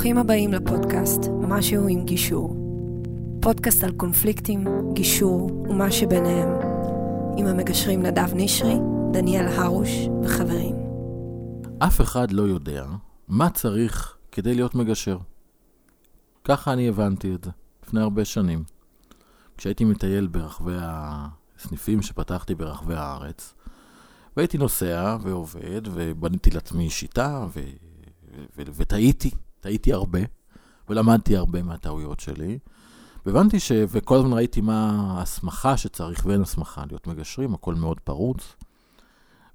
ברוכים הבאים לפודקאסט משהו עם גישור. פודקאסט על קונפליקטים, גישור ומה שביניהם, עם המגשרים נדב נשרי, דניאל הרוש וחברים. אף אחד לא יודע מה צריך כדי להיות מגשר. ככה אני הבנתי את זה, לפני הרבה שנים. כשהייתי מטייל ברחבי הסניפים שפתחתי ברחבי הארץ, והייתי נוסע ועובד, ובניתי לעצמי שיטה, ו... וטעיתי, טעיתי הרבה, ולמדתי הרבה מהטעויות שלי. והבנתי ש... וכל הזמן ראיתי מה ההסמכה שצריך ואין הסמכה להיות מגשרים, הכל מאוד פרוץ.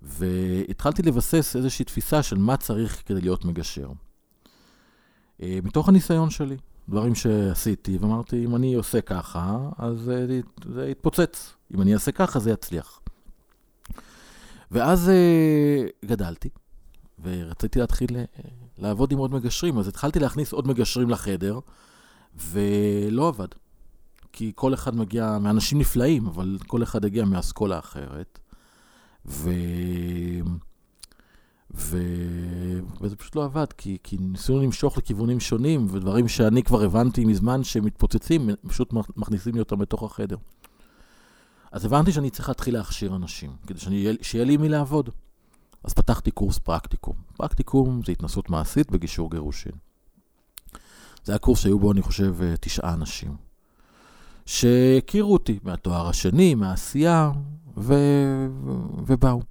והתחלתי לבסס איזושהי תפיסה של מה צריך כדי להיות מגשר. אה, מתוך הניסיון שלי, דברים שעשיתי, ואמרתי, אם אני עושה ככה, אז זה יתפוצץ. אם אני אעשה ככה, זה יצליח. ואז uh, גדלתי, ורציתי להתחיל לעבוד עם עוד מגשרים, אז התחלתי להכניס עוד מגשרים לחדר, ולא עבד. כי כל אחד מגיע, מאנשים נפלאים, אבל כל אחד הגיע מאסכולה אחרת. ו... ו... וזה פשוט לא עבד, כי, כי ניסינו למשוך לכיוונים שונים, ודברים שאני כבר הבנתי מזמן שמתפוצצים, פשוט מכניסים לי אותם בתוך החדר. אז הבנתי שאני צריך להתחיל להכשיר אנשים, כדי שאני, שיהיה לי מי לעבוד. אז פתחתי קורס פרקטיקום. פרקטיקום זה התנסות מעשית בגישור גירושין. זה היה קורס שהיו בו, אני חושב, אה, תשעה אנשים, שהכירו אותי מהתואר השני, מהעשייה, ו... ובאו.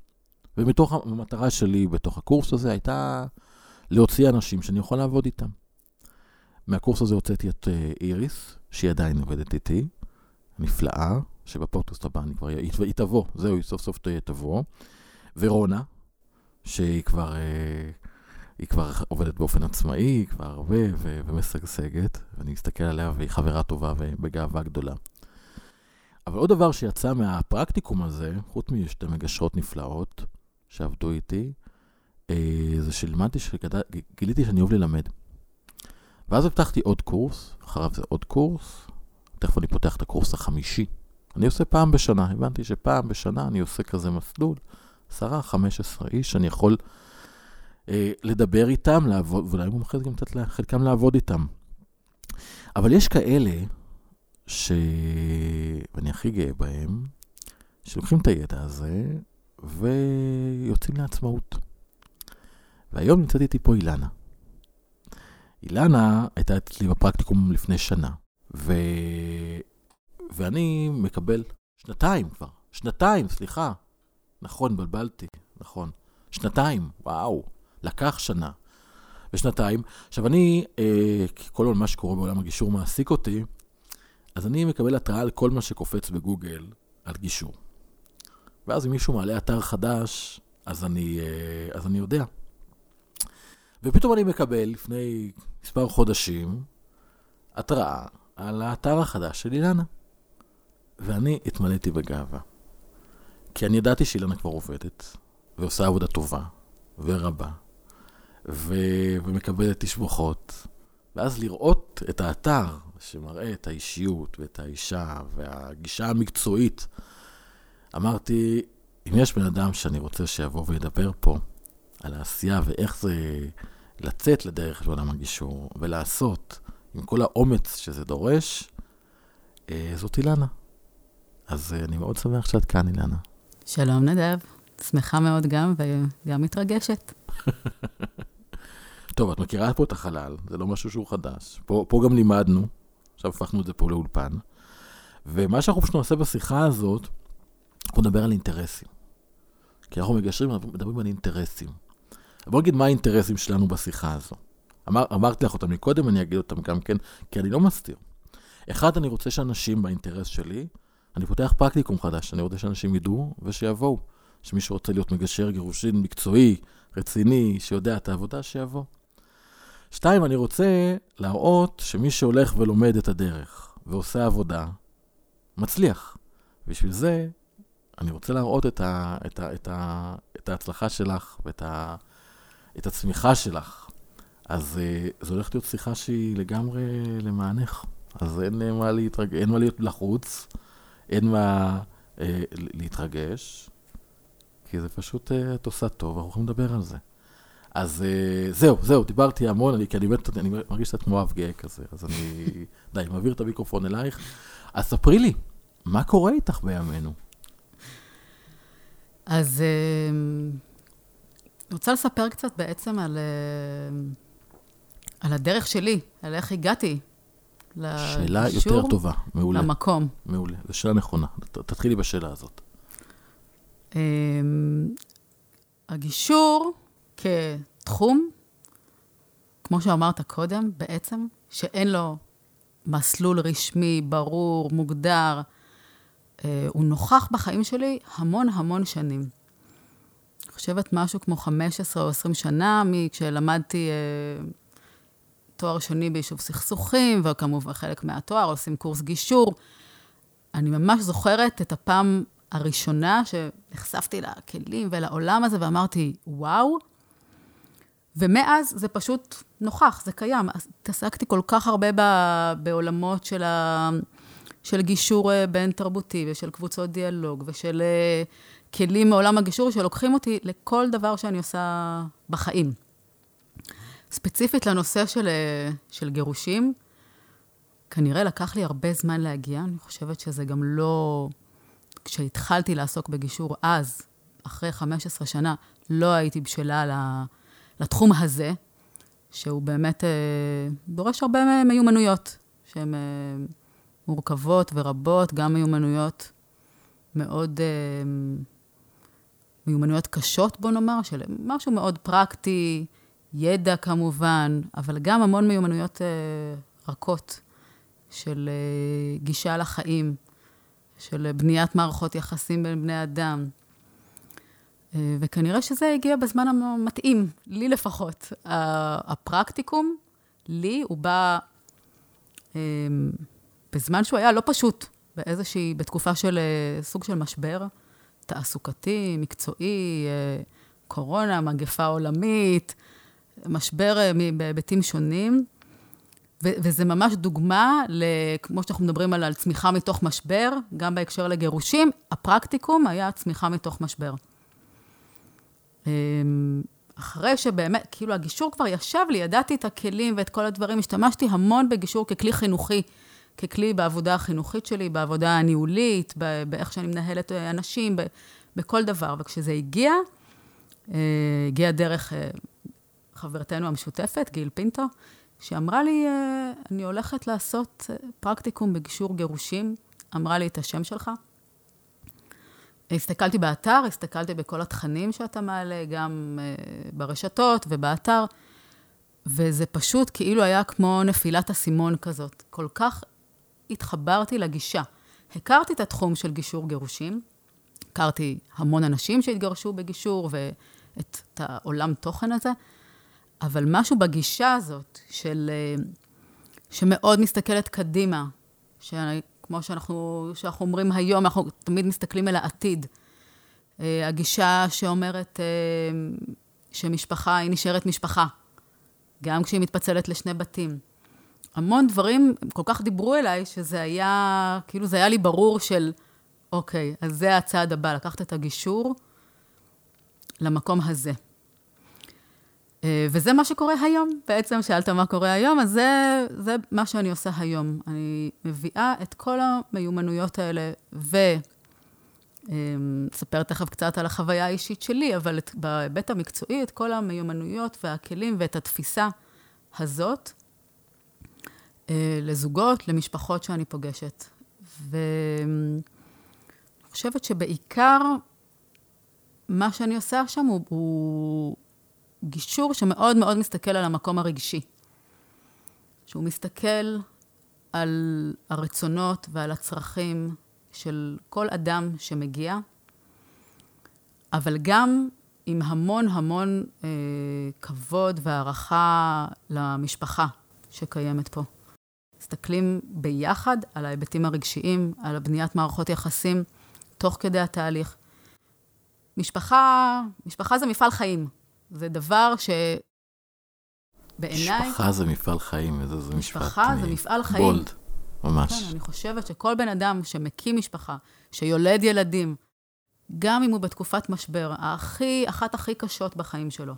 ומתוך המטרה שלי בתוך הקורס הזה הייתה להוציא אנשים שאני יכול לעבוד איתם. מהקורס הזה הוצאתי את אה, איריס, שהיא עדיין עובדת איתי, נפלאה, שבפודקאסט הבא אני כבר, היא תבוא, זהו, היא סוף סוף תבוא. ורונה, שהיא כבר, אה, היא כבר עובדת באופן עצמאי, היא כבר הרבה ו- ומשגשגת, ואני מסתכל עליה והיא חברה טובה ובגאווה גדולה. אבל עוד דבר שיצא מהפרקטיקום הזה, חוץ משתי מגשרות נפלאות שעבדו איתי, אה, זה שלמדתי, גיליתי שאני אוהב ללמד. ואז פתחתי עוד קורס, אחריו זה עוד קורס, תכף אני פותח את הקורס החמישי. אני עושה פעם בשנה, הבנתי שפעם בשנה אני עושה כזה מסלול, 10-15 איש, אני יכול אה, לדבר איתם, לעבוד, ואולי זה גם לתת לחלקם לעבוד איתם. אבל יש כאלה, ש... ואני הכי גאה בהם, שלוקחים את הידע הזה ויוצאים לעצמאות. והיום נמצאת איתי פה אילנה. אילנה הייתה אצלי בפרקטיקום לפני שנה, ו... ואני מקבל שנתיים כבר, שנתיים, סליחה. נכון, בלבלתי, נכון. שנתיים, וואו, לקח שנה. ושנתיים. עכשיו אני, אה, כל מה שקורה בעולם הגישור מעסיק אותי, אז אני מקבל התראה על כל מה שקופץ בגוגל על גישור. ואז אם מישהו מעלה אתר חדש, אז אני, אה, אז אני יודע. ופתאום אני מקבל, לפני מספר חודשים, התראה על האתר החדש של אילנה. ואני התמלאתי בגאווה. כי אני ידעתי שאילנה כבר עובדת, ועושה עבודה טובה, ורבה, ו... ומקבלת תשבוכות. ואז לראות את האתר שמראה את האישיות ואת האישה והגישה המקצועית, אמרתי, אם יש בן אדם שאני רוצה שיבוא וידבר פה על העשייה ואיך זה לצאת לדרך בעולם הגישור ולעשות עם כל האומץ שזה דורש, אה, זאת אילנה. אז uh, אני מאוד שמח שאת כאן, אילנה. שלום, נדב. שמחה מאוד גם, וגם מתרגשת. טוב, את מכירה פה את החלל, זה לא משהו שהוא חדש. פה, פה גם לימדנו, עכשיו הפכנו את זה פה לאולפן. ומה שאנחנו פשוט נעשה בשיחה הזאת, אנחנו נדבר על אינטרסים. כי אנחנו מגשרים, אנחנו מדברים על אינטרסים. בוא נגיד מה האינטרסים שלנו בשיחה הזו. אמר, אמרתי לך אותם מקודם, אני אגיד אותם גם כן, כי אני לא מסתיר. אחד, אני רוצה שאנשים באינטרס שלי אני פותח פרקטיקום חדש, אני רוצה שאנשים ידעו ושיבואו. שמי שרוצה להיות מגשר גירושין מקצועי, רציני, שיודע את העבודה, שיבוא. שתיים, אני רוצה להראות שמי שהולך ולומד את הדרך ועושה עבודה, מצליח. בשביל זה, אני רוצה להראות את, ה, את, ה, את, ה, את ההצלחה שלך ואת ה, את הצמיחה שלך. אז אה, זו הולכת להיות שיחה שהיא לגמרי למענך. אז אין מה, להתרג... אין מה להיות לחוץ. אין מה אה, להתרגש, כי זה פשוט, אה, את עושה טוב, אנחנו יכולים לדבר על זה. אז אה, זהו, זהו, דיברתי המון, אני, כי אני באמת, אני מרגיש קצת כמו אב גאה כזה, אז אני, די, מעביר את המיקרופון אלייך. אז ספרי לי, מה קורה איתך בימינו? אז אה, אני רוצה לספר קצת בעצם על, אה, על הדרך שלי, על איך הגעתי. שאלה יותר טובה, מעולה. למקום. מעולה, זו שאלה נכונה. תתחילי בשאלה הזאת. אה, הגישור כתחום, כמו שאמרת קודם, בעצם, שאין לו מסלול רשמי, ברור, מוגדר, אה, הוא נוכח בחיים שלי המון המון שנים. אני חושבת משהו כמו 15 או 20 שנה, מכשלמדתי אה, תואר שני ביישוב סכסוכים, וכמובן חלק מהתואר עושים קורס גישור. אני ממש זוכרת את הפעם הראשונה שנחשפתי לכלים ולעולם הזה ואמרתי, וואו. ומאז זה פשוט נוכח, זה קיים. התעסקתי כל כך הרבה ב, בעולמות של, ה, של גישור אה, בין-תרבותי ושל קבוצות דיאלוג ושל אה, כלים מעולם הגישור שלוקחים אותי לכל דבר שאני עושה בחיים. ספציפית לנושא של, אה, של גירושים, כנראה לקח לי הרבה זמן להגיע, אני חושבת שזה גם לא... כשהתחלתי לעסוק בגישור אז, אחרי 15 שנה, לא הייתי בשלה לתחום הזה, שהוא באמת אה, דורש הרבה מיומנויות, שהן אה, מורכבות ורבות, גם מיומנויות מאוד, מיומנויות קשות, בוא נאמר, של משהו מאוד פרקטי, ידע כמובן, אבל גם המון מיומנויות אה, רכות של אה, גישה לחיים, של בניית מערכות יחסים בין בני אדם. אה, וכנראה שזה הגיע בזמן המתאים, לי לפחות. הפרקטיקום, לי, הוא בא אה, בזמן שהוא היה לא פשוט, באיזושהי, בתקופה של סוג של משבר תעסוקתי, מקצועי, קורונה, מגפה עולמית, משבר אה, בהיבטים שונים. וזה ממש דוגמה, כמו שאנחנו מדברים על, על צמיחה מתוך משבר, גם בהקשר לגירושים, הפרקטיקום היה צמיחה מתוך משבר. אמ, אחרי שבאמת, כאילו הגישור כבר ישב לי, ידעתי את הכלים ואת כל הדברים, השתמשתי המון בגישור ככלי חינוכי, ככלי בעבודה החינוכית שלי, בעבודה הניהולית, באיך שאני מנהלת אה, אנשים, בכל דבר. וכשזה הגיע, אה, הגיע דרך חברתנו המשותפת, גיל פינטו, שאמרה לי, אה, אני הולכת לעשות אה, פרקטיקום בגישור גירושים, אמרה לי את השם שלך. הסתכלתי באתר, הסתכלתי בכל התכנים שאתה מעלה, גם uh, ברשתות ובאתר, וזה פשוט כאילו היה כמו נפילת אסימון כזאת. כל כך התחברתי לגישה. הכרתי את התחום של גישור גירושים, הכרתי המון אנשים שהתגרשו בגישור ואת את העולם תוכן הזה, אבל משהו בגישה הזאת של... אה, שמאוד מסתכלת קדימה, כמו שאנחנו, שאנחנו אומרים היום, אנחנו תמיד מסתכלים אל העתיד. אה, הגישה שאומרת אה, שמשפחה היא נשארת משפחה, גם כשהיא מתפצלת לשני בתים. המון דברים כל כך דיברו אליי, שזה היה, כאילו זה היה לי ברור של, אוקיי, אז זה הצעד הבא, לקחת את הגישור למקום הזה. וזה מה שקורה היום. בעצם שאלת מה קורה היום, אז זה, זה מה שאני עושה היום. אני מביאה את כל המיומנויות האלה, ואספר תכף קצת על החוויה האישית שלי, אבל את, בהיבט המקצועי, את כל המיומנויות והכלים ואת התפיסה הזאת לזוגות, למשפחות שאני פוגשת. ואני חושבת שבעיקר מה שאני עושה שם הוא... הוא גישור שמאוד מאוד מסתכל על המקום הרגשי. שהוא מסתכל על הרצונות ועל הצרכים של כל אדם שמגיע, אבל גם עם המון המון אה, כבוד והערכה למשפחה שקיימת פה. מסתכלים ביחד על ההיבטים הרגשיים, על בניית מערכות יחסים תוך כדי התהליך. משפחה, משפחה זה מפעל חיים. זה דבר שבעיניי... משפחה זה מפעל חיים, איזה זה משפט. משפחה זה מפעל חיים. בולד, ממש. כן, אני חושבת שכל בן אדם שמקים משפחה, שיולד ילדים, גם אם הוא בתקופת משבר, הכי, אחת הכי קשות בחיים שלו,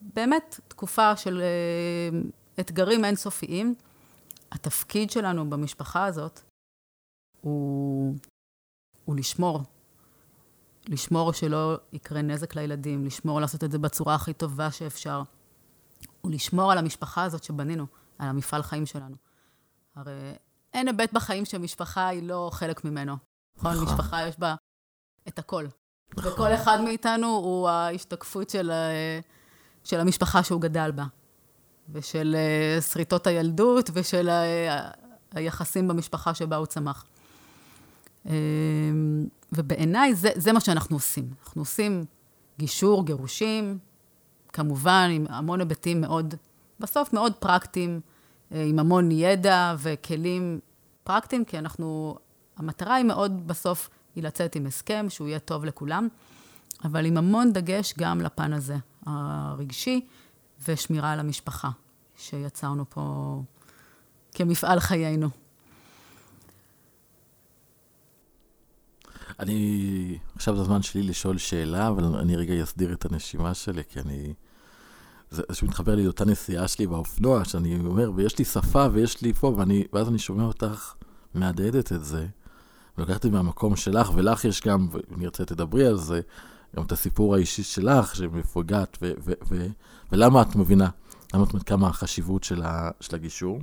באמת תקופה של אה, אתגרים אינסופיים. התפקיד שלנו במשפחה הזאת הוא, הוא לשמור. לשמור שלא יקרה נזק לילדים, לשמור לעשות את זה בצורה הכי טובה שאפשר. ולשמור על המשפחה הזאת שבנינו, על המפעל חיים שלנו. הרי אין היבט בחיים שמשפחה היא לא חלק ממנו. נכון? נכון. משפחה יש בה את הכל. נכון. וכל אחד מאיתנו הוא ההשתקפות של, אה, של המשפחה שהוא גדל בה. ושל אה, שריטות הילדות ושל ה- היחסים במשפחה שבה הוא צמח. אה, ובעיניי זה, זה מה שאנחנו עושים. אנחנו עושים גישור, גירושים, כמובן עם המון היבטים מאוד, בסוף מאוד פרקטיים, אה, עם המון ידע וכלים פרקטיים, כי אנחנו, המטרה היא מאוד בסוף, היא לצאת עם הסכם שהוא יהיה טוב לכולם, אבל עם המון דגש גם לפן הזה, הרגשי, ושמירה על המשפחה, שיצרנו פה כמפעל חיינו. אני, עכשיו זה הזמן שלי לשאול שאלה, אבל אני רגע אסדיר את הנשימה שלי, כי אני... זה שמתחבר לי לאותה נסיעה שלי באופנוע, שאני אומר, ויש לי שפה ויש לי פה, ואני, ואז אני שומע אותך מהדהדת את זה, זה מהמקום שלך, ולך יש גם, ואם נרצה תדברי על זה, גם את הסיפור האישי שלך, שמאיפה הגעת, ו- ו- ו- ולמה את מבינה, למה את מבינה כמה החשיבות של, ה- של הגישור.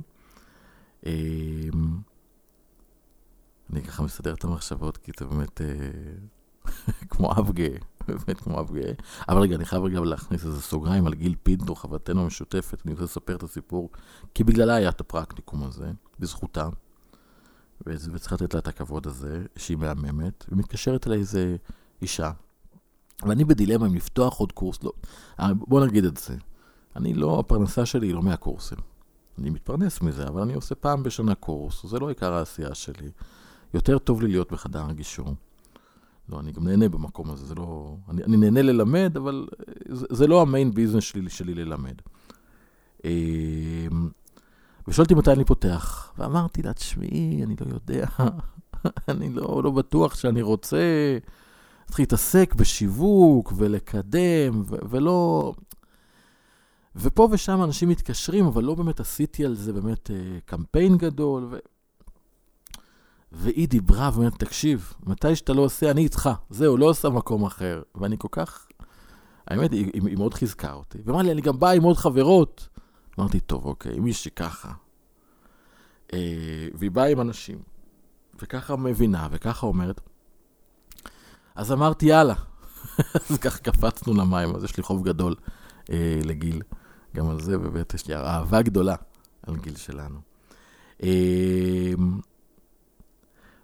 אני ככה מסדר את המחשבות, כי זה באמת אה, כמו אב גאה, באמת כמו אב גאה. אבל רגע, אני חייב רגע להכניס איזה סוגריים על גיל פינטו, חברתנו המשותפת, אני רוצה לספר את הסיפור, כי בגללה היה את הפרקטיקום הזה, בזכותה, וצריך לתת לה את הכבוד הזה, שהיא מהממת, ומתקשרת אליי איזה אישה, ואני בדילמה אם לפתוח עוד קורס, לא, אה, בוא נגיד את זה, אני לא, הפרנסה שלי היא לא מהקורסים. אני מתפרנס מזה, אבל אני עושה פעם בשנה קורס, זה לא עיקר העשייה שלי. יותר טוב לי להיות בחדר הגישור. לא, אני גם נהנה במקום הזה, זה לא... אני, אני נהנה ללמד, אבל אה, זה, זה לא המיין ביזנס שלי, שלי ללמד. אה, ושאלתי מתי אני פותח, ואמרתי לה, תשמעי, אני לא יודע, אני לא, לא בטוח שאני רוצה להתחיל להתעסק בשיווק ולקדם, ו- ולא... ופה ושם אנשים מתקשרים, אבל לא באמת עשיתי על זה באמת אה, קמפיין גדול. ו... והיא דיברה ואומרת, תקשיב, מתי שאתה לא עושה, אני איתך. זהו, לא עושה מקום אחר. ואני כל כך... האמת, היא, היא, היא מאוד חיזקה אותי. ואמרה לי, אני גם באה עם עוד חברות. אמרתי, טוב, אוקיי, מישהי ככה. אה, והיא באה עם אנשים, וככה מבינה, וככה אומרת. אז אמרתי, יאללה. אז ככה קפצנו למים, אז יש לי חוב גדול אה, לגיל. גם על זה, באמת, יש לי אהבה גדולה על גיל שלנו. אה,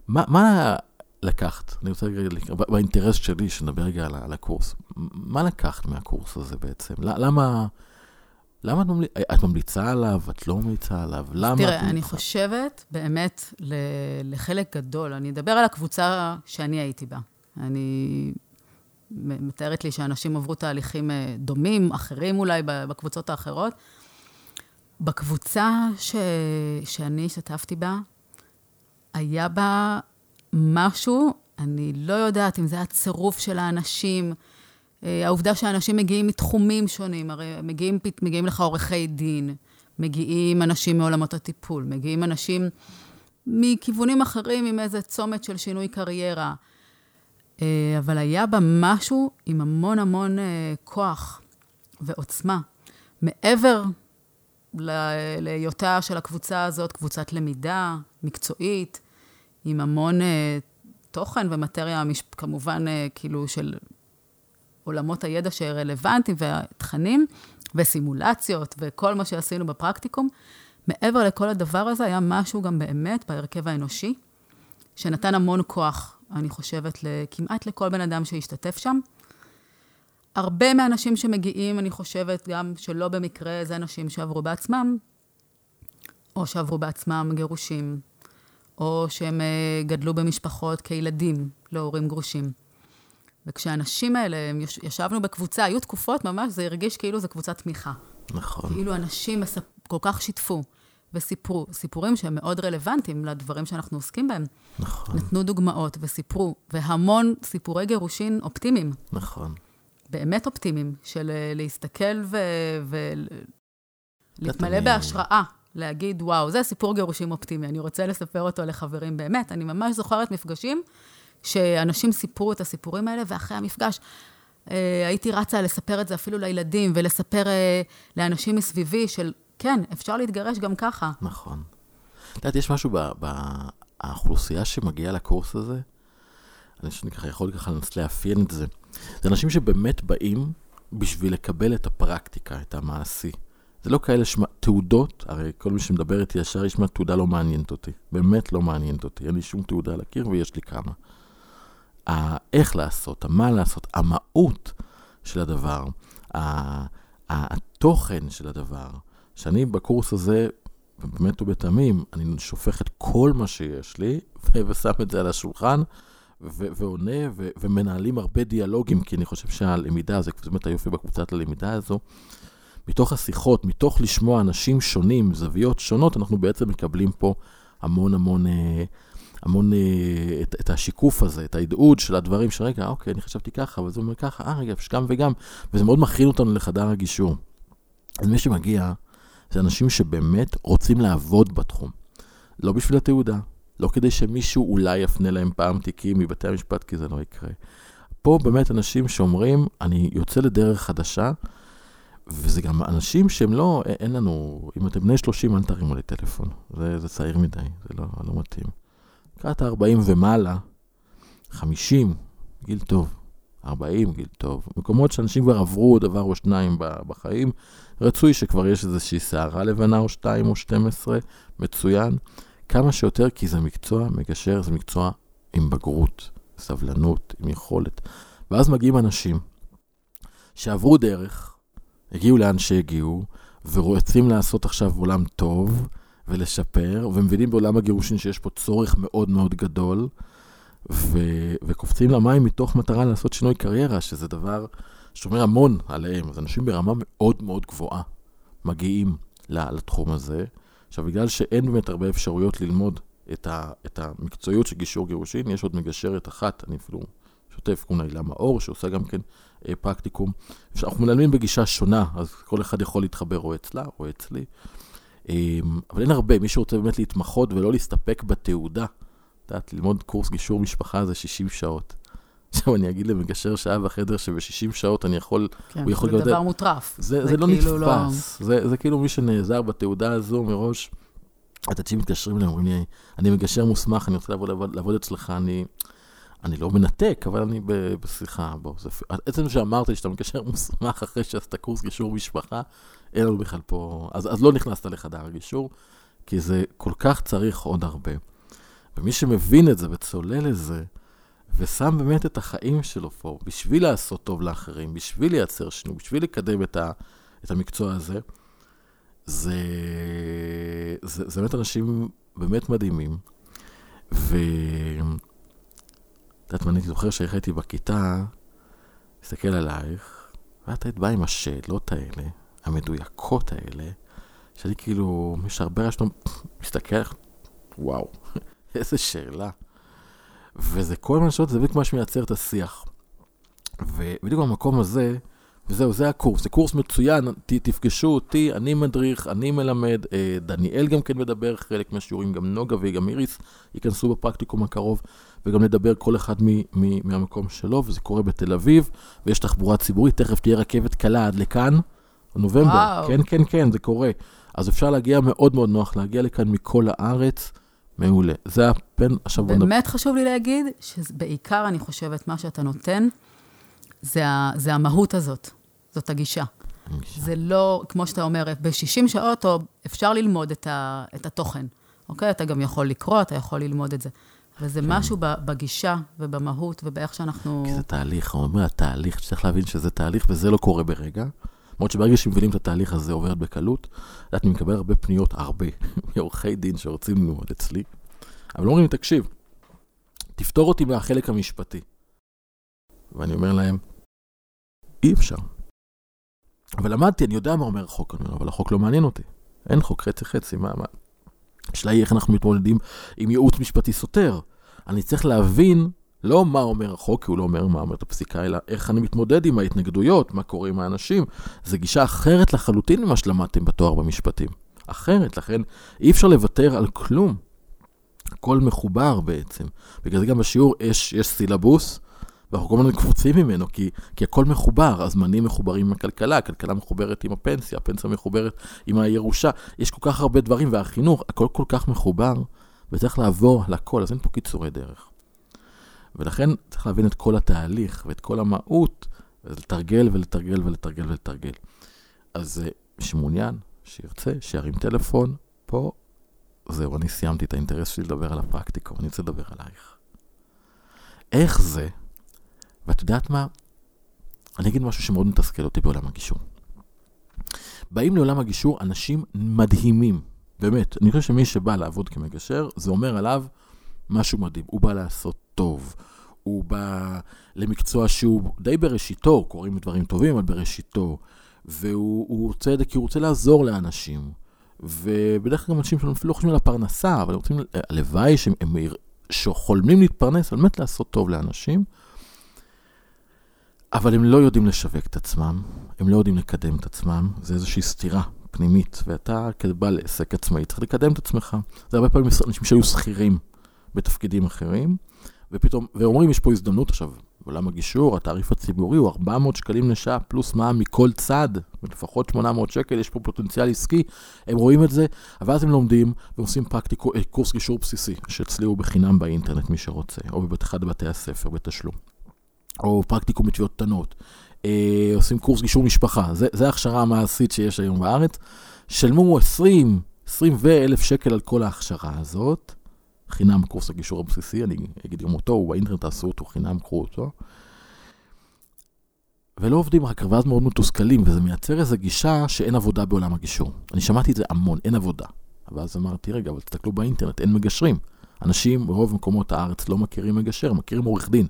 מה, מה לקחת? אני רוצה רגע, באינטרס שלי, שנדבר רגע על, על הקורס. מה לקחת מהקורס הזה בעצם? למה, למה את, ממליצ... את ממליצה עליו? את לא ממליצה עליו? למה? תראה, את... אני חושבת באמת ל- לחלק גדול, אני אדבר על הקבוצה שאני הייתי בה. אני מתארת לי שאנשים עברו תהליכים אה, דומים, אחרים אולי, בקבוצות האחרות. בקבוצה ש... שאני השתתפתי בה, היה בה משהו, אני לא יודעת אם זה הצירוף של האנשים, אה, העובדה שאנשים מגיעים מתחומים שונים, הרי מגיעים, מגיעים לך עורכי דין, מגיעים אנשים מעולמות הטיפול, מגיעים אנשים מכיוונים אחרים עם איזה צומת של שינוי קריירה. אה, אבל היה בה משהו עם המון המון אה, כוח ועוצמה. מעבר להיותה של הקבוצה הזאת קבוצת למידה מקצועית, עם המון אה, תוכן ומטריה, כמובן, אה, כאילו, של עולמות הידע שרלוונטיים והתכנים, וסימולציות וכל מה שעשינו בפרקטיקום. מעבר לכל הדבר הזה, היה משהו גם באמת בהרכב האנושי, שנתן המון כוח, אני חושבת, כמעט לכל בן אדם שהשתתף שם. הרבה מהאנשים שמגיעים, אני חושבת, גם שלא במקרה, זה אנשים שעברו בעצמם, או שעברו בעצמם גירושים, או שהם אה, גדלו במשפחות כילדים להורים גרושים. וכשהאנשים האלה, הם יש- ישבנו בקבוצה, היו תקופות ממש, זה הרגיש כאילו זו קבוצת תמיכה. נכון. כאילו אנשים מספ... כל כך שיתפו וסיפרו, סיפורים שהם מאוד רלוונטיים לדברים שאנחנו עוסקים בהם. נכון, נתנו דוגמאות וסיפרו, והמון סיפורי גירושין אופטימיים. נכון. באמת אופטימיים, של אה, להסתכל ולהתמלא אני- בהשראה, להגיד, וואו, זה סיפור גירושים אופטימי, אני רוצה לספר אותו לחברים. באמת, אני ממש זוכרת מפגשים שאנשים סיפרו את הסיפורים האלה, ואחרי המפגש אה, הייתי רצה לספר את זה אפילו לילדים, ולספר אה, לאנשים מסביבי של, כן, אפשר להתגרש גם ככה. נכון. את יודעת, יש משהו באוכלוסייה שמגיעה לקורס הזה, אני חושב שאני ככה יכול ככה לנסות לאפיין את זה. זה אנשים שבאמת באים בשביל לקבל את הפרקטיקה, את המעשי. זה לא כאלה שמה, תעודות, הרי כל מי שמדבר איתי ישר ישמע תעודה לא מעניינת אותי. באמת לא מעניינת אותי, אין לי שום תעודה על הקיר ויש לי כמה. ה- איך לעשות, מה לעשות, המהות של הדבר, התוכן של הדבר. שאני בקורס הזה, באמת ובתמים, אני שופך את כל מה שיש לי, ושם את זה על השולחן, ו- ועונה, ו- ומנהלים הרבה דיאלוגים, כי אני חושב שהלמידה, זה באמת היופי בקבוצת הלמידה הזו, מתוך השיחות, מתוך לשמוע אנשים שונים, זוויות שונות, אנחנו בעצם מקבלים פה המון המון, אה, המון אה, את, את השיקוף הזה, את ההדהוד של הדברים שרגע, אוקיי, אני חשבתי ככה, אבל אומר ככה, אה, רגע, יש גם וגם, וזה מאוד מכין אותנו לחדר הגישור. אז מי שמגיע, זה אנשים שבאמת רוצים לעבוד בתחום. לא בשביל התעודה, לא כדי שמישהו אולי יפנה להם פעם תיקים מבתי המשפט, כי זה לא יקרה. פה באמת אנשים שאומרים, אני יוצא לדרך חדשה, וזה גם אנשים שהם לא, אין לנו, אם אתם בני 30, אל תרימו לי טלפון. זה, זה צעיר מדי, זה לא, לא מתאים. לקראת ה-40 ומעלה, 50, גיל טוב. 40, גיל טוב. מקומות שאנשים כבר עברו דבר או שניים בחיים, רצוי שכבר יש איזושהי שערה לבנה או שתיים או 12, מצוין. כמה שיותר, כי זה מקצוע, מגשר זה מקצוע עם בגרות, סבלנות, עם יכולת. ואז מגיעים אנשים שעברו דרך, הגיעו לאן שהגיעו, ורוצים לעשות עכשיו עולם טוב ולשפר, ומבינים בעולם הגירושין שיש פה צורך מאוד מאוד גדול, ו- וקופצים למים מתוך מטרה לעשות שינוי קריירה, שזה דבר שומר המון עליהם. אז אנשים ברמה מאוד מאוד גבוהה מגיעים לתחום הזה. עכשיו, בגלל שאין באמת הרבה אפשרויות ללמוד את, ה- את המקצועיות של גישור גירושין, יש עוד מגשרת אחת, אני אפילו שוטף, קוראים לה הילה מאור, שעושה גם כן אה, פרקטיקום. אנחנו מלמדים בגישה שונה, אז כל אחד יכול להתחבר או אצלה או אצלי. אה, אבל אין הרבה, מי שרוצה באמת להתמחות ולא להסתפק בתעודה, את יודעת, ללמוד קורס גישור משפחה זה 60 שעות. עכשיו אני אגיד למגשר שעה בחדר שב-60 שעות אני יכול, כן, הוא יכול זה גם- דבר מוטרף. זה, זה לא כאילו נתפס, זה, זה כאילו מי שנעזר בתעודה הזו מראש. אנשים מתקשרים אליי, אומרים לי, אני מגשר מוסמך, אני רוצה לעבוד, לעבוד אצלך, אני, אני לא מנתק, אבל אני בשיחה, בוא, זה, עצם שאמרת לי שאתה מגשר מוסמך אחרי שעשית קורס גישור משפחה, אין לנו בכלל פה, אז, אז לא נכנסת לחדר הגישור, כי זה כל כך צריך עוד הרבה. ומי שמבין את זה וצולל לזה, ושם באמת את החיים שלו פה, בשביל לעשות טוב לאחרים, בשביל לייצר שינוי, בשביל לקדם את, ה, את המקצוע הזה, זה, זה, זה באמת אנשים באמת מדהימים. ו... את יודעת מה, אני זוכר שאיך הייתי בכיתה, מסתכל עלייך, ואת היית באה עם השאלות האלה, המדויקות האלה, שאני כאילו, יש הרבה רעש, מסתכל עליך, וואו, איזה שאלה. וזה כל מה שעות, זה בדיוק מה שמייצר את השיח. ובדיוק במקום הזה, וזהו, זה הקורס, זה קורס מצוין, ת, תפגשו אותי, אני מדריך, אני מלמד, אה, דניאל גם כן מדבר חלק מהשיעורים, גם נוגה וגם איריס ייכנסו בפרקטיקום הקרוב, וגם נדבר כל אחד מ, מ, מהמקום שלו, וזה קורה בתל אביב, ויש תחבורה ציבורית, תכף תהיה רכבת קלה עד לכאן, נובמבר, וואו. כן, כן, כן, זה קורה. אז אפשר להגיע מאוד מאוד נוח, להגיע לכאן מכל הארץ, מעולה. זה הפן, עכשיו בוא נדבר. באמת חשוב לי להגיד, שבעיקר אני חושבת, מה שאתה נותן, זה, ה, זה המהות הזאת, זאת הגישה. זה לא, כמו שאתה אומר, ב-60 שעות או אפשר ללמוד את, ה, את התוכן, אוקיי? אתה גם יכול לקרוא, אתה יכול ללמוד את זה. אבל זה משהו ב- בגישה ובמהות ובאיך שאנחנו... כי זה תהליך, הוא אומר, התהליך, צריך להבין שזה תהליך וזה לא קורה ברגע. למרות שברגע שמבינים את התהליך הזה עוברת בקלות, אני מקבל הרבה פניות, הרבה, מעורכי דין שרוצים ללמוד אצלי, אבל אומרים לי, תקשיב, תפתור אותי מהחלק המשפטי. ואני אומר להם, אי אפשר. אבל למדתי, אני יודע מה אומר החוק, אבל החוק לא מעניין אותי. אין חוק חצי חצי, מה, מה? השאלה היא איך אנחנו מתמודדים עם ייעוץ משפטי סותר. אני צריך להבין לא מה אומר החוק, כי הוא לא אומר מה אומרת הפסיקה, אלא איך אני מתמודד עם ההתנגדויות, מה קורה עם האנשים. זו גישה אחרת לחלוטין ממה שלמדתם בתואר במשפטים. אחרת, לכן אי אפשר לוותר על כלום. הכל מחובר בעצם. בגלל זה גם בשיעור יש, יש סילבוס, ואנחנו כל הזמן קפוצים ממנו, כי, כי הכל מחובר, הזמנים מחוברים עם הכלכלה, הכלכלה מחוברת עם הפנסיה, הפנסיה מחוברת עם הירושה, יש כל כך הרבה דברים, והחינוך, הכל כל כך מחובר, וצריך לעבור על הכל, אז אין פה קיצורי דרך. ולכן צריך להבין את כל התהליך ואת כל המהות, ולתרגל ולתרגל ולתרגל ולתרגל. אז אה, שמעוניין, שירצה, שירים טלפון, פה, זהו, אני סיימתי את האינטרס שלי לדבר על הפרקטיקה, ואני רוצה לדבר עלייך. איך זה, ואת יודעת מה? אני אגיד משהו שמאוד מתסכל אותי בעולם הגישור. באים לעולם הגישור אנשים מדהימים, באמת. אני חושב שמי שבא לעבוד כמגשר, זה אומר עליו משהו מדהים. הוא בא לעשות טוב, הוא בא למקצוע שהוא די בראשיתו, קוראים דברים טובים, אבל בראשיתו. והוא רוצה את זה כי הוא רוצה לעזור לאנשים. ובדרך כלל אנשים שלנו אפילו לא חושבים על הפרנסה, אבל הם רוצים, הלוואי שהם שחולמים להתפרנס, על באמת לעשות טוב לאנשים. אבל הם לא יודעים לשווק את עצמם, הם לא יודעים לקדם את עצמם, זה איזושהי סתירה פנימית, ואתה כבעל עסק עצמאי צריך לקדם את עצמך. זה הרבה פעמים אנשים שהיו שכירים בתפקידים אחרים, ופתאום, ואומרים, יש פה הזדמנות עכשיו, בעולם הגישור, התעריף הציבורי הוא 400 שקלים לשעה, פלוס מע"מ מכל צד, לפחות 800 שקל, יש פה פוטנציאל עסקי, הם רואים את זה, אבל אז הם לומדים ועושים פרקטיקו, אה, קורס גישור בסיסי, שאצלי הוא בחינם באינטרנט, מי שרוצה, או באחד מבתי הספר, בתשלום. או פרקטיקום בתביעות קטנות. אה, עושים קורס גישור משפחה, זה, ההכשרה המעשית שיש היום בארץ. שלמו 20, 20 ואלף שקל על כל ההכשרה הזאת. חינם קורס הגישור הבסיסי, אני אגיד גם אותו, הוא באינטרנט תעשו אותו חינם, קחו אותו. ולא עובדים רק, ואז מאוד מתוסכלים, וזה מייצר איזו גישה שאין עבודה בעולם הגישור. אני שמעתי את זה המון, אין עבודה. ואז אמרתי, רגע, אבל תסתכלו באינטרנט, אין מגשרים. אנשים ברוב מקומות הארץ לא מכירים מגשר, מכירים עורך דין.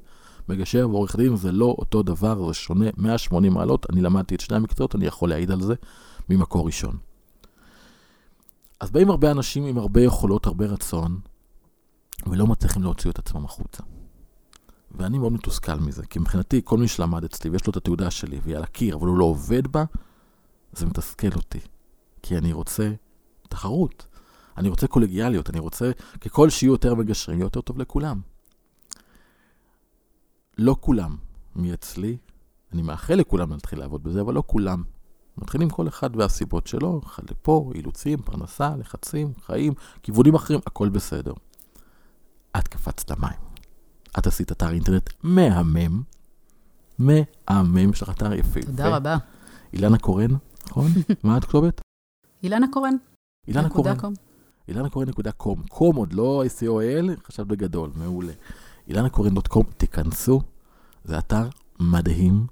מגשר ועורך דין זה לא אותו דבר, זה שונה 180 מעלות. אני למדתי את שני המקצועות, אני יכול להעיד על זה ממקור ראשון. אז באים הרבה אנשים עם הרבה יכולות, הרבה רצון, ולא מצליחים להוציא את עצמם החוצה. ואני מאוד מתוסכל מזה, כי מבחינתי כל מי שלמד אצלי ויש לו את התעודה שלי והיא על הקיר, אבל הוא לא עובד בה, זה מתסכל אותי. כי אני רוצה תחרות, אני רוצה קולגיאליות, אני רוצה, ככל שיהיו יותר מגשרים, יהיה יותר טוב לכולם. לא כולם מאצלי, אני מאחל לכולם להתחיל לעבוד בזה, אבל לא כולם. מתחילים כל אחד והסיבות שלו, אחד לפה, אילוצים, פרנסה, לחצים, חיים, כיוונים אחרים, הכל בסדר. את קפצת למים. את עשית אתר אינטרנט מהמם, מהמם, יש לך אתר יפה. תודה רבה. אילנה קורן, נכון? מה את כתובת? אילנה קורן. אילנה קורן. אילנה קורן נקודה קום. קום עוד לא ICOL, חשבת בגדול, מעולה. אילנה קורן.קום, תיכנסו, זה אתר מדהים,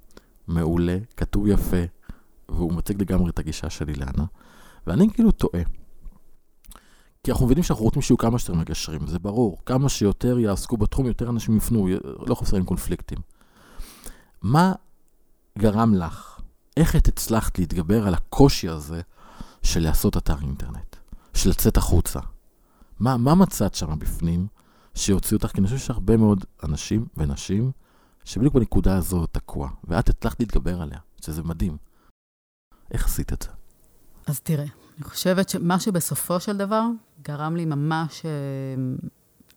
מעולה, כתוב יפה, והוא מציג לגמרי את הגישה של אילנה, ואני כאילו טועה. כי אנחנו מבינים שאנחנו רוצים שיהיו כמה שיותר מגשרים, זה ברור. כמה שיותר יעסקו בתחום, יותר אנשים יפנו, לא חסרים קונפליקטים. מה גרם לך? איך את הצלחת להתגבר על הקושי הזה של לעשות אתר אינטרנט? של לצאת החוצה? מה, מה מצאת שם בפנים שיוציא אותך? כי אני חושב שהרבה מאוד אנשים ונשים שבדיוק בנקודה הזו תקוע, ואת הצלחת להתגבר עליה, שזה מדהים. איך עשית את זה? אז תראה, אני חושבת שמה שבסופו של דבר גרם לי ממש אה,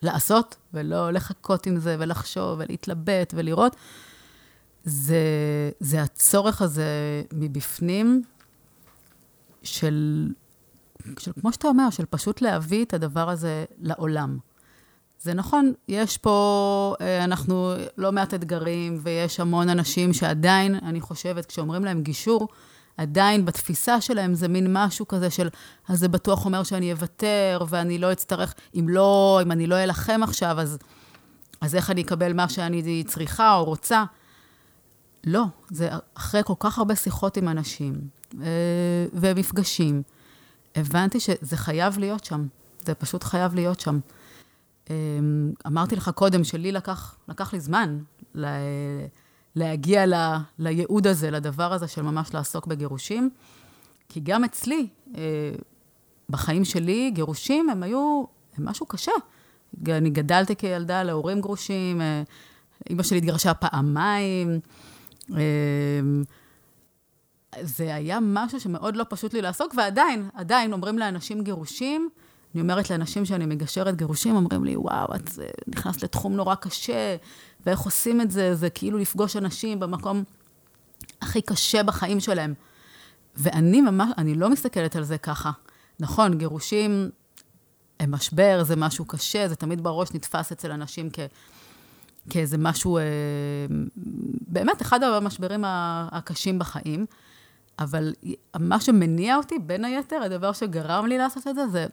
לעשות, ולא לחכות עם זה, ולחשוב, ולהתלבט, ולראות, זה, זה הצורך הזה מבפנים של, של, כמו שאתה אומר, של פשוט להביא את הדבר הזה לעולם. זה נכון, יש פה, אה, אנחנו לא מעט אתגרים, ויש המון אנשים שעדיין, אני חושבת, כשאומרים להם גישור, עדיין בתפיסה שלהם זה מין משהו כזה של, אז זה בטוח אומר שאני אוותר, ואני לא אצטרך, אם לא, אם אני לא אלחם עכשיו, אז, אז איך אני אקבל מה שאני צריכה או רוצה? לא, זה אחרי כל כך הרבה שיחות עם אנשים אה, ומפגשים, הבנתי שזה חייב להיות שם. זה פשוט חייב להיות שם. אה, אמרתי לך קודם שלי לקח, לקח לי זמן להגיע ל, לייעוד הזה, לדבר הזה של ממש לעסוק בגירושים. כי גם אצלי, אה, בחיים שלי, גירושים הם היו הם משהו קשה. אני גדלתי כילדה להורים גרושים, אה, אימא שלי התגרשה פעמיים. אה, זה היה משהו שמאוד לא פשוט לי לעסוק, ועדיין, עדיין אומרים לאנשים גירושים, אני אומרת לאנשים שאני מגשרת גירושים, אומרים לי, וואו, את נכנסת לתחום נורא קשה, ואיך עושים את זה, זה כאילו לפגוש אנשים במקום הכי קשה בחיים שלהם. ואני ממש, אני לא מסתכלת על זה ככה. נכון, גירושים הם משבר, זה משהו קשה, זה תמיד בראש נתפס אצל אנשים כ... כאיזה משהו, אה, באמת, אחד המשברים הקשים בחיים. אבל מה שמניע אותי, בין היתר, הדבר שגרם לי לעשות את זה, זה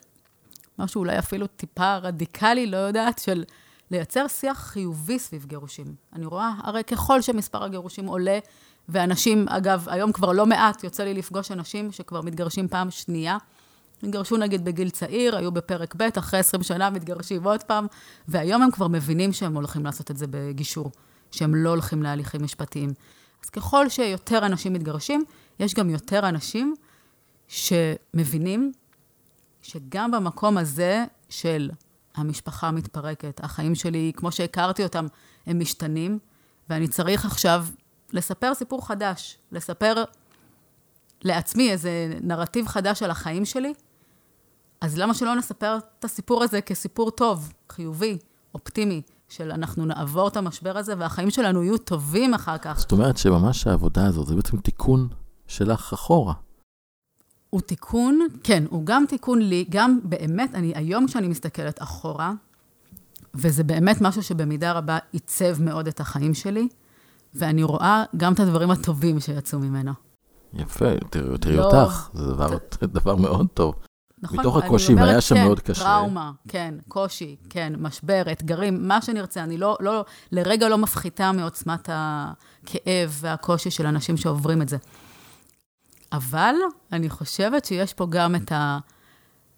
משהו אולי אפילו טיפה רדיקלי, לא יודעת, של לייצר שיח חיובי סביב גירושים. אני רואה, הרי ככל שמספר הגירושים עולה, ואנשים, אגב, היום כבר לא מעט, יוצא לי לפגוש אנשים שכבר מתגרשים פעם שנייה. התגרשו נגיד בגיל צעיר, היו בפרק ב', אחרי 20 שנה מתגרשים עוד פעם, והיום הם כבר מבינים שהם הולכים לעשות את זה בגישור, שהם לא הולכים להליכים משפטיים. אז ככל שיותר אנשים מתגרשים, יש גם יותר אנשים שמבינים שגם במקום הזה של המשפחה מתפרקת, החיים שלי, כמו שהכרתי אותם, הם משתנים, ואני צריך עכשיו לספר סיפור חדש, לספר לעצמי איזה נרטיב חדש על החיים שלי, אז למה שלא נספר את הסיפור הזה כסיפור טוב, חיובי, אופטימי, של אנחנו נעבור את המשבר הזה והחיים שלנו יהיו טובים אחר כך. זאת אומרת שממש העבודה הזאת זה בעצם תיקון שלך אחורה. הוא תיקון, כן, הוא גם תיקון לי, גם באמת, אני, היום כשאני מסתכלת אחורה, וזה באמת משהו שבמידה רבה עיצב מאוד את החיים שלי, ואני רואה גם את הדברים הטובים שיצאו ממנו. יפה, תראי, תראי לא, אותך, זה דבר, ת... דבר מאוד טוב. נכון, מתוך הקושי, והיה שם כן, מאוד קשה. טראומה, כן, קושי, כן, משבר, אתגרים, מה שנרצה. אני לא, לא, לרגע לא מפחיתה מעוצמת הכאב והקושי של אנשים שעוברים את זה. אבל אני חושבת שיש פה גם את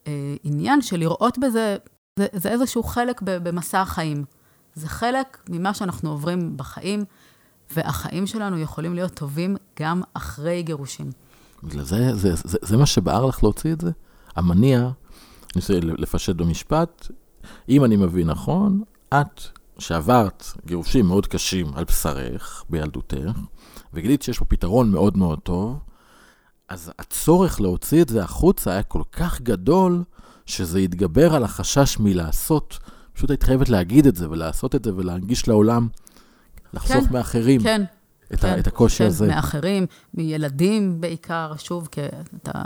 העניין של לראות בזה, זה, זה איזשהו חלק במסע החיים. זה חלק ממה שאנחנו עוברים בחיים, והחיים שלנו יכולים להיות טובים גם אחרי גירושים. בגלל זה, זה, זה, זה מה שבער לך להוציא את זה? המניע, אני רוצה לפשט במשפט, אם אני מבין נכון, את שעברת גירושים מאוד קשים על בשרך בילדותך, וגילית שיש פה פתרון מאוד מאוד טוב, אז הצורך להוציא את זה החוצה היה כל כך גדול, שזה יתגבר על החשש מלעשות. פשוט היית חייבת להגיד את זה ולעשות את זה ולהנגיש לעולם, לחסוך כן, מאחרים כן, את, כן, ה, את הקושי כן, הזה. מאחרים, מילדים בעיקר, שוב, כי אתה...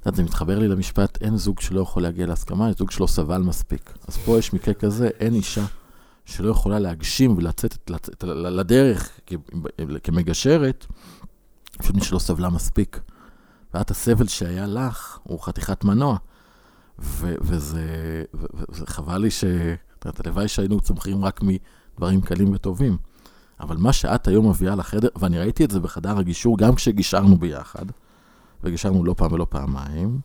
את יודעת, זה מתחבר לי למשפט, אין זוג שלא יכול להגיע להסכמה, יש זוג שלא סבל מספיק. אז פה יש מקרה כזה, אין אישה שלא יכולה להגשים ולצאת לצאת, לדרך כמגשרת, פשוט מי שלא סבלה מספיק. ואת הסבל שהיה לך הוא חתיכת מנוע. ו- וזה, ו- וזה חבל לי ש... את יודעת, הלוואי שהיינו צומחים רק מדברים קלים וטובים. אבל מה שאת היום מביאה לחדר, ואני ראיתי את זה בחדר הגישור, גם כשגישרנו ביחד, וגישרנו לא פעם ולא פעמיים.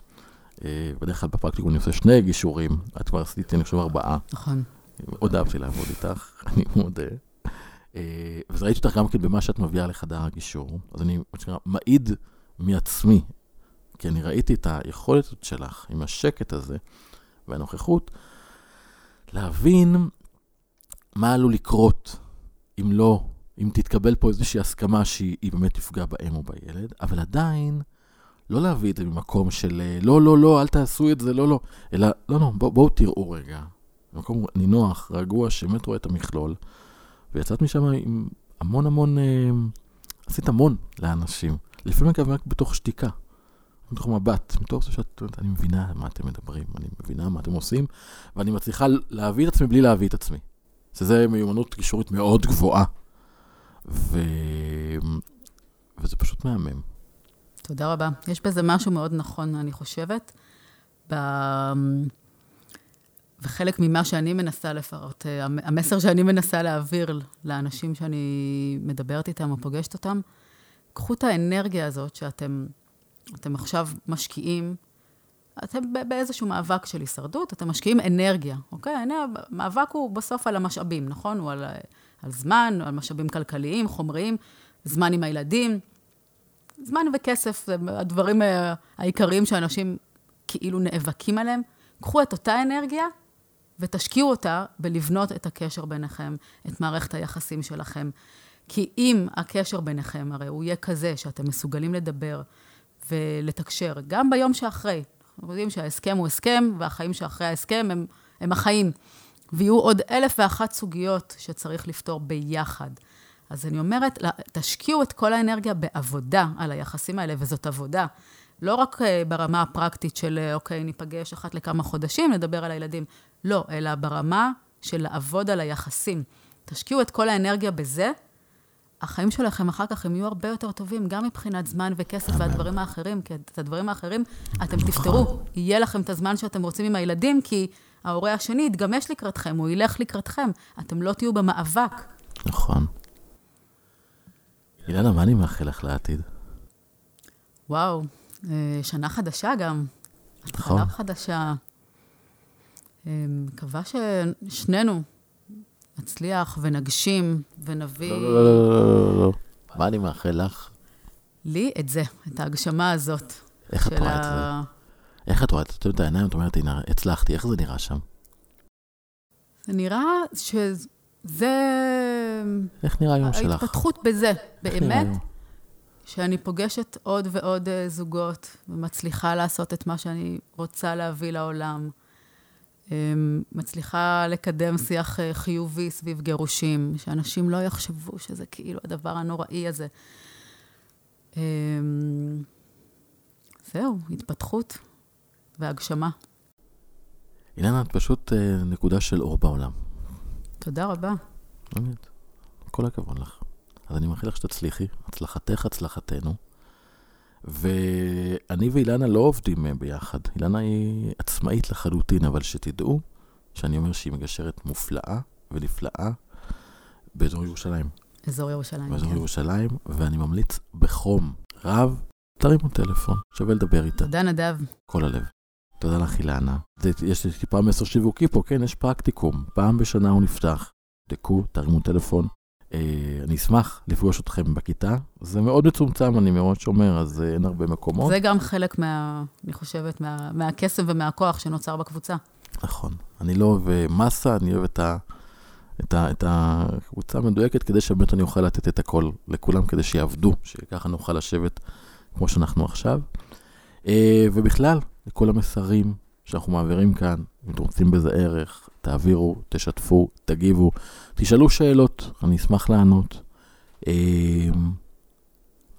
אה, בדרך כלל בפרקטיקום אני עושה שני גישורים, את כבר עשיתי, אני חושב, ארבעה. נכון. מאוד אהבתי לעבוד איתך, אני מודה. אה, אז ראיתי אותך גם כן במה שאת מביאה לחדר הגישור. אז אני מעיד מעצמי, כי אני ראיתי את היכולת שלך עם השקט הזה והנוכחות, להבין מה עלול לקרות אם לא, אם תתקבל פה איזושהי הסכמה שהיא באמת תפגע באם או בילד, אבל עדיין לא להביא את זה ממקום של לא, לא, לא, אל תעשו את זה, לא, לא, אלא לא, לא, בואו בוא, תראו רגע. במקום נינוח, רגוע, שבאמת רואה את המכלול, ויצאת משם עם המון המון, אה, עשית המון לאנשים. לפעמים אגב רק בתוך שתיקה, מתוך מבט, מתוך זה שאת, אני מבינה מה אתם מדברים, אני מבינה מה אתם עושים, ואני מצליחה להביא את עצמי בלי להביא את עצמי. שזה מיומנות גישורית מאוד גבוהה. ו... וזה פשוט מהמם. תודה רבה. יש בזה משהו מאוד נכון, אני חושבת. ב... וחלק ממה שאני מנסה לפרט, אה, המסר שאני מנסה להעביר לאנשים שאני מדברת איתם או פוגשת אותם, קחו את האנרגיה הזאת שאתם אתם עכשיו משקיעים, אתם באיזשהו מאבק של הישרדות, אתם משקיעים אנרגיה, אוקיי? המאבק הוא בסוף על המשאבים, נכון? הוא על, על זמן, על משאבים כלכליים, חומריים, זמן עם הילדים. זמן וכסף זה הדברים העיקריים שאנשים כאילו נאבקים עליהם. קחו את אותה אנרגיה ותשקיעו אותה בלבנות את הקשר ביניכם, את מערכת היחסים שלכם. כי אם הקשר ביניכם, הרי הוא יהיה כזה שאתם מסוגלים לדבר ולתקשר, גם ביום שאחרי, אנחנו יודעים שההסכם הוא הסכם, והחיים שאחרי ההסכם הם, הם החיים. ויהיו עוד אלף ואחת סוגיות שצריך לפתור ביחד. אז אני אומרת, תשקיעו את כל האנרגיה בעבודה על היחסים האלה, וזאת עבודה. לא רק אה, ברמה הפרקטית של, אה, אוקיי, ניפגש אחת לכמה חודשים, נדבר על הילדים. לא, אלא ברמה של לעבוד על היחסים. תשקיעו את כל האנרגיה בזה, החיים שלכם אחר כך הם יהיו הרבה יותר טובים, גם מבחינת זמן וכסף והדברים האחרים, כי את הדברים האחרים אתם תפתרו. יהיה לכם את הזמן שאתם רוצים עם הילדים, כי ההורה השני יתגמש לקראתכם, הוא ילך לקראתכם. אתם לא תהיו במאבק. נכון. אילנה, מה אני מאחל לך לעתיד? וואו, אה, שנה חדשה גם. נכון. התחלה חדשה. אה, מקווה ששנינו נצליח ונגשים ונביא... לא, לא, לא, לא, לא. מה אני מאחל לך? לי את זה, את ההגשמה הזאת. איך את רואה את זה? איך את רואה את זה? את העיניים, את אומרת, הנה, הצלחתי, איך זה נראה שם? זה נראה שזה... איך נראה היום שלך? ההתפתחות בזה, באמת, שאני פוגשת עוד ועוד אה, זוגות, ומצליחה לעשות את מה שאני רוצה להביא לעולם. אמ, מצליחה לקדם שיח אה, חיובי סביב גירושים, שאנשים לא יחשבו שזה כאילו הדבר הנוראי הזה. אמ, זהו, התפתחות והגשמה. אילנה, את פשוט אה, נקודה של אור בעולם. תודה רבה. באמת, כל הכבוד לך. אז אני מאחל לך שתצליחי, הצלחתך, הצלחתנו. ואני ואילנה לא עובדים ביחד. אילנה היא עצמאית לחלוטין, אבל שתדעו שאני אומר שהיא מגשרת מופלאה ונפלאה באזור ירושלים. אזור ירושלים, באזור כן. ירושלים, ואני ממליץ בחום רב, תרימו טלפון, שווה לדבר איתה. תודה, נדב. כל הלב. תודה לך, אילנה. יש לי טיפה מסר שיווקי פה, כן, יש פרקטיקום. פעם בשנה הוא נפתח. תקעו, תרימו טלפון, אני אשמח לפגוש אתכם בכיתה. זה מאוד מצומצם, אני מראש אומר, אז אה, אין הרבה מקומות. זה גם חלק מה... אני חושבת, מה, מהקסם ומהכוח שנוצר בקבוצה. נכון. אני לא אוהב אה, מסה, אני אוהב את, ה, את, ה, את הקבוצה המדויקת, כדי שבאמת אני אוכל לתת את הכל לכולם, כדי שיעבדו, שככה נוכל לשבת כמו שאנחנו עכשיו. ובכלל, לכל המסרים שאנחנו מעבירים כאן, אם אתם רוצים בזה ערך, תעבירו, תשתפו, תגיבו, תשאלו שאלות, אני אשמח לענות. אמ,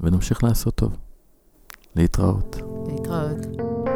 ונמשיך לעשות טוב. להתראות. להתראות.